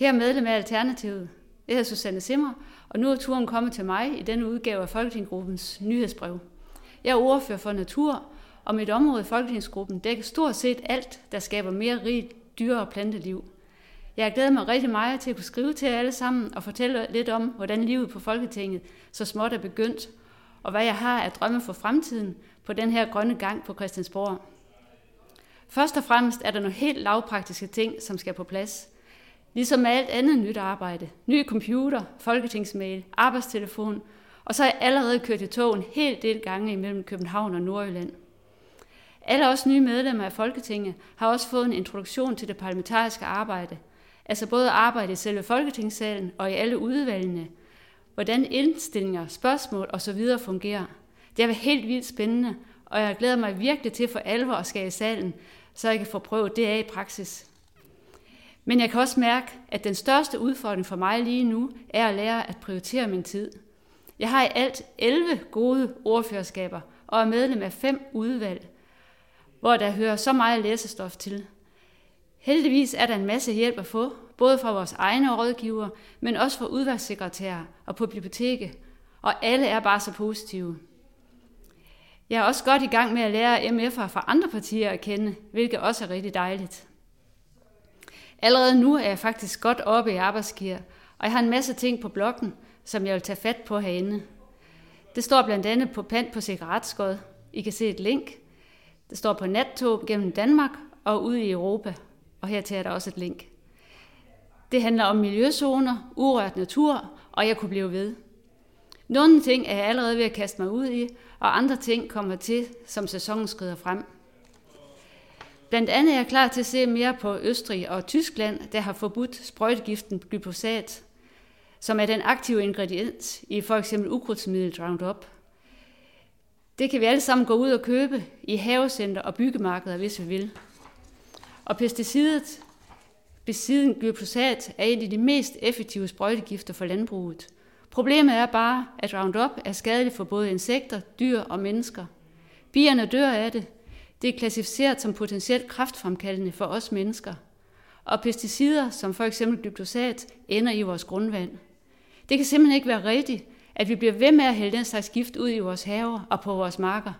Kære medlem af Alternativet, jeg hedder Susanne Simmer, og nu er turen kommet til mig i denne udgave af Folketingsgruppens nyhedsbrev. Jeg er ordfører for natur, og mit område i Folketingsgruppen dækker stort set alt, der skaber mere rigt dyre- og planteliv. Jeg har glædet mig rigtig meget til at kunne skrive til jer alle sammen og fortælle lidt om, hvordan livet på Folketinget så småt er begyndt, og hvad jeg har at drømme for fremtiden på den her grønne gang på Christiansborg. Først og fremmest er der nogle helt lavpraktiske ting, som skal på plads. Ligesom med alt andet nyt arbejde. Ny computer, folketingsmail, arbejdstelefon, og så har jeg allerede kørt i tog en hel del gange imellem København og Nordjylland. Alle os nye medlemmer af Folketinget har også fået en introduktion til det parlamentariske arbejde, altså både arbejde i selve Folketingssalen og i alle udvalgene, hvordan indstillinger, spørgsmål osv. fungerer. Det har været helt vildt spændende, og jeg glæder mig virkelig til for alvor at skære i salen, så jeg kan få prøvet det af i praksis. Men jeg kan også mærke, at den største udfordring for mig lige nu er at lære at prioritere min tid. Jeg har i alt 11 gode ordførerskaber og er medlem af fem udvalg, hvor der hører så meget læsestof til. Heldigvis er der en masse hjælp at få, både fra vores egne rådgiver, men også fra udvalgssekretærer og på biblioteket, og alle er bare så positive. Jeg er også godt i gang med at lære MF'er fra andre partier at kende, hvilket også er rigtig dejligt. Allerede nu er jeg faktisk godt oppe i arbejdsgear, og jeg har en masse ting på bloggen, som jeg vil tage fat på herinde. Det står blandt andet på pant på cigaretskod. I kan se et link. Det står på nattog gennem Danmark og ud i Europa. Og hertil er der også et link. Det handler om miljøzoner, urørt natur, og jeg kunne blive ved. Nogle ting er jeg allerede ved at kaste mig ud i, og andre ting kommer til, som sæsonen skrider frem. Blandt andet er jeg klar til at se mere på Østrig og Tyskland, der har forbudt sprøjtegiften glyfosat, som er den aktive ingrediens i for eksempel ukrudtsmidlet Roundup. Det kan vi alle sammen gå ud og købe i havecenter og byggemarkeder, hvis vi vil. Og pesticidet, besiden glyfosat, er en af de mest effektive sprøjtegifter for landbruget. Problemet er bare, at Roundup er skadeligt for både insekter, dyr og mennesker. Bierne dør af det, det er klassificeret som potentielt kraftfremkaldende for os mennesker. Og pesticider, som for eksempel glyfosat, ender i vores grundvand. Det kan simpelthen ikke være rigtigt, at vi bliver ved med at hælde den slags gift ud i vores haver og på vores marker.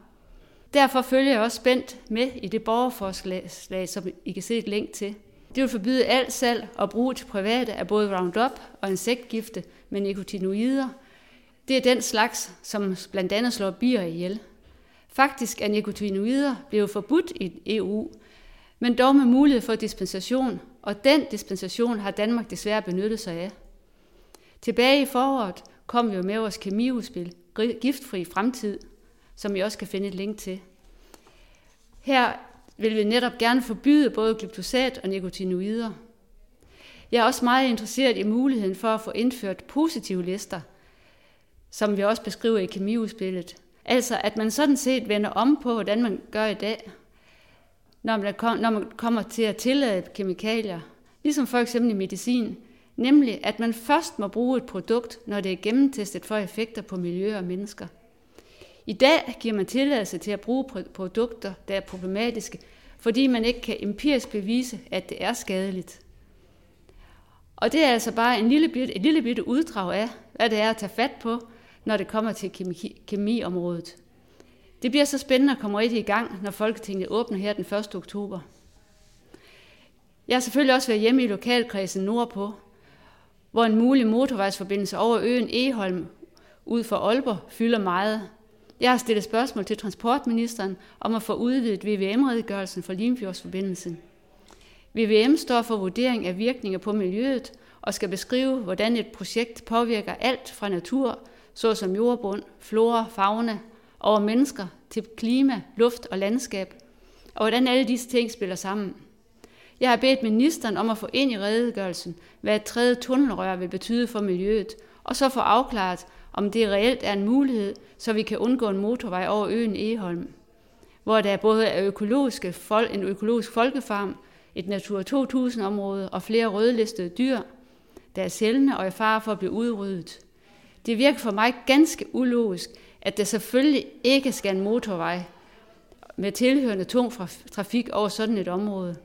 Derfor følger jeg også spændt med i det borgerforslag, som I kan se et link til. Det vil forbyde alt salg og brug til private af både Roundup og insektgifte med nikotinoider. Det er den slags, som blandt andet slår bier ihjel. Faktisk er nikotinoider blevet forbudt i EU, men dog med mulighed for dispensation, og den dispensation har Danmark desværre benyttet sig af. Tilbage i foråret kom vi jo med vores kemiudspil, Giftfri Fremtid, som I også kan finde et link til. Her vil vi netop gerne forbyde både glyfosat og nikotinoider. Jeg er også meget interesseret i muligheden for at få indført positive lister, som vi også beskriver i kemiudspillet, Altså at man sådan set vender om på, hvordan man gør i dag, når man, kom, når man kommer til at tillade kemikalier, ligesom for eksempel i medicin, nemlig at man først må bruge et produkt, når det er gennemtestet for effekter på miljø og mennesker. I dag giver man tilladelse til at bruge produkter, der er problematiske, fordi man ikke kan empirisk bevise, at det er skadeligt. Og det er altså bare en lille bit, et lille bitte uddrag af, hvad det er at tage fat på, når det kommer til kemi, kemiområdet. Det bliver så spændende at komme rigtig i gang, når Folketinget åbner her den 1. oktober. Jeg har selvfølgelig også været hjemme i lokalkredsen nordpå, hvor en mulig motorvejsforbindelse over øen Eholm ud for Aalborg fylder meget. Jeg har stillet spørgsmål til transportministeren om at få udvidet VVM-redegørelsen for Limfjordsforbindelsen. VVM står for vurdering af virkninger på miljøet og skal beskrive, hvordan et projekt påvirker alt fra natur såsom jordbund, flora, fauna, over mennesker til klima, luft og landskab, og hvordan alle disse ting spiller sammen. Jeg har bedt ministeren om at få ind i redegørelsen, hvad et tredje tunnelrør vil betyde for miljøet, og så få afklaret, om det reelt er en mulighed, så vi kan undgå en motorvej over øen Eholm, hvor der både er økologiske, en økologisk folkefarm, et Natur 2000-område og flere rødlistede dyr, der er sjældne og i fare for at blive udryddet. Det virker for mig ganske ulogisk, at der selvfølgelig ikke skal en motorvej med tilhørende tung trafik over sådan et område.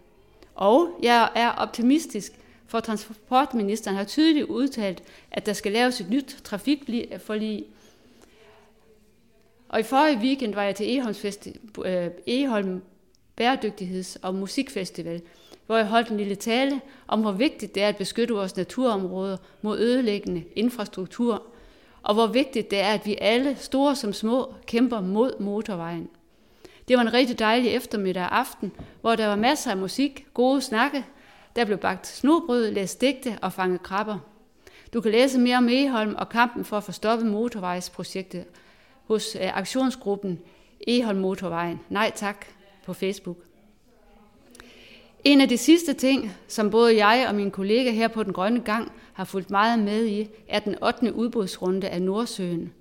Og jeg er optimistisk, for transportministeren har tydeligt udtalt, at der skal laves et nyt trafikforlig. Og i forrige weekend var jeg til Eholm, Festi- øh, Eholm Bæredygtigheds- og Musikfestival, hvor jeg holdt en lille tale om, hvor vigtigt det er at beskytte vores naturområder mod ødelæggende infrastruktur, og hvor vigtigt det er, at vi alle, store som små, kæmper mod motorvejen. Det var en rigtig dejlig eftermiddag aften, hvor der var masser af musik, gode snakke, der blev bagt snobrød, læst digte og fanget krabber. Du kan læse mere om Eholm og kampen for at få stoppet motorvejsprojektet hos øh, aktionsgruppen Eholm Motorvejen. Nej tak på Facebook. En af de sidste ting, som både jeg og min kollega her på Den Grønne Gang har fulgt meget med i, er den 8. udbudsrunde af Nordsøen.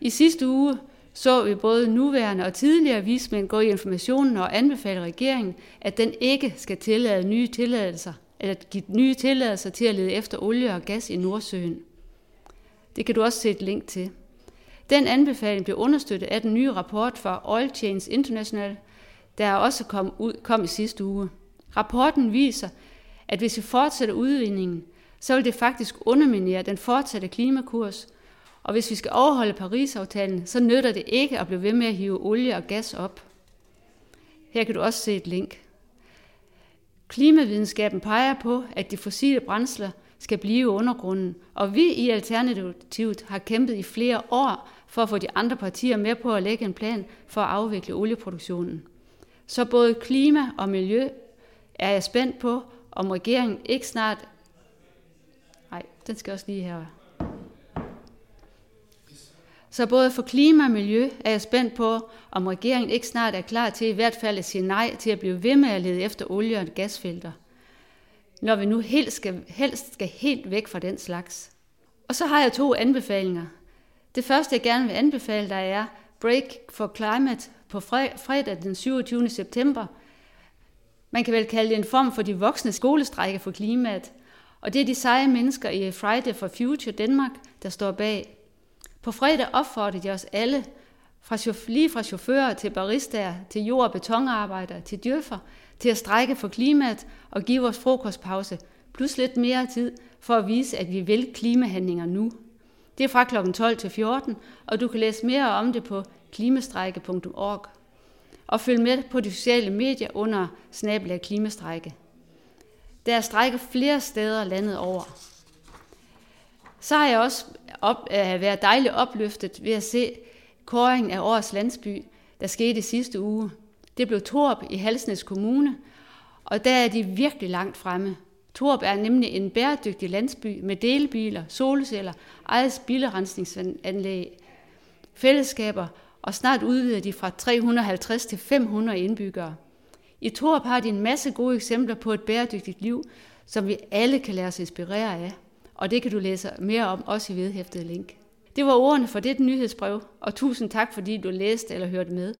I sidste uge så vi både nuværende og tidligere vismænd gå i informationen og anbefale regeringen, at den ikke skal tillade nye tilladelser, eller give nye tilladelser til at lede efter olie og gas i Nordsøen. Det kan du også se et link til. Den anbefaling blev understøttet af den nye rapport fra Oil Chains International, der også kom, ud, kom i sidste uge. Rapporten viser, at hvis vi fortsætter udvindingen, så vil det faktisk underminere den fortsatte klimakurs, og hvis vi skal overholde Paris-aftalen, så nytter det ikke at blive ved med at hive olie og gas op. Her kan du også se et link. Klimavidenskaben peger på, at de fossile brændsler skal blive undergrunden, og vi i Alternativet har kæmpet i flere år for at få de andre partier med på at lægge en plan for at afvikle olieproduktionen. Så både klima og miljø er jeg spændt på, om regeringen ikke snart... Nej, den skal også lige her. Så både for klima og miljø er jeg spændt på, om regeringen ikke snart er klar til i hvert fald at sige nej til at blive ved med at lede efter olie- og gasfelter, når vi nu helst skal, helst skal helt væk fra den slags. Og så har jeg to anbefalinger. Det første, jeg gerne vil anbefale dig, er Break for Climate på fredag den 27. september. Man kan vel kalde det en form for de voksne skolestrække for klimaet. Og det er de seje mennesker i Friday for Future Danmark, der står bag. På fredag opfordrer de os alle, fra, lige fra chauffører til baristaer, til jord- og betonarbejdere, til dyrfer, til at strække for klimaet og give vores frokostpause, plus lidt mere tid for at vise, at vi vil klimahandlinger nu. Det er fra kl. 12 til 14, og du kan læse mere om det på klimastrække.org. Og følg med på de sociale medier under snabel af klimastrække. Der er strækker flere steder landet over. Så har jeg også op, øh, været dejligt opløftet ved at se kåringen af årets landsby, der skete sidste uge. Det blev Torp i Halsnæs Kommune, og der er de virkelig langt fremme. Torp er nemlig en bæredygtig landsby med delebiler, solceller, eget spilderensningsanlæg, fællesskaber, og snart udvider de fra 350 til 500 indbyggere. I Torp har de en masse gode eksempler på et bæredygtigt liv, som vi alle kan lade os inspirere af og det kan du læse mere om også i vedhæftet link. Det var ordene for dette nyhedsbrev, og tusind tak fordi du læste eller hørte med.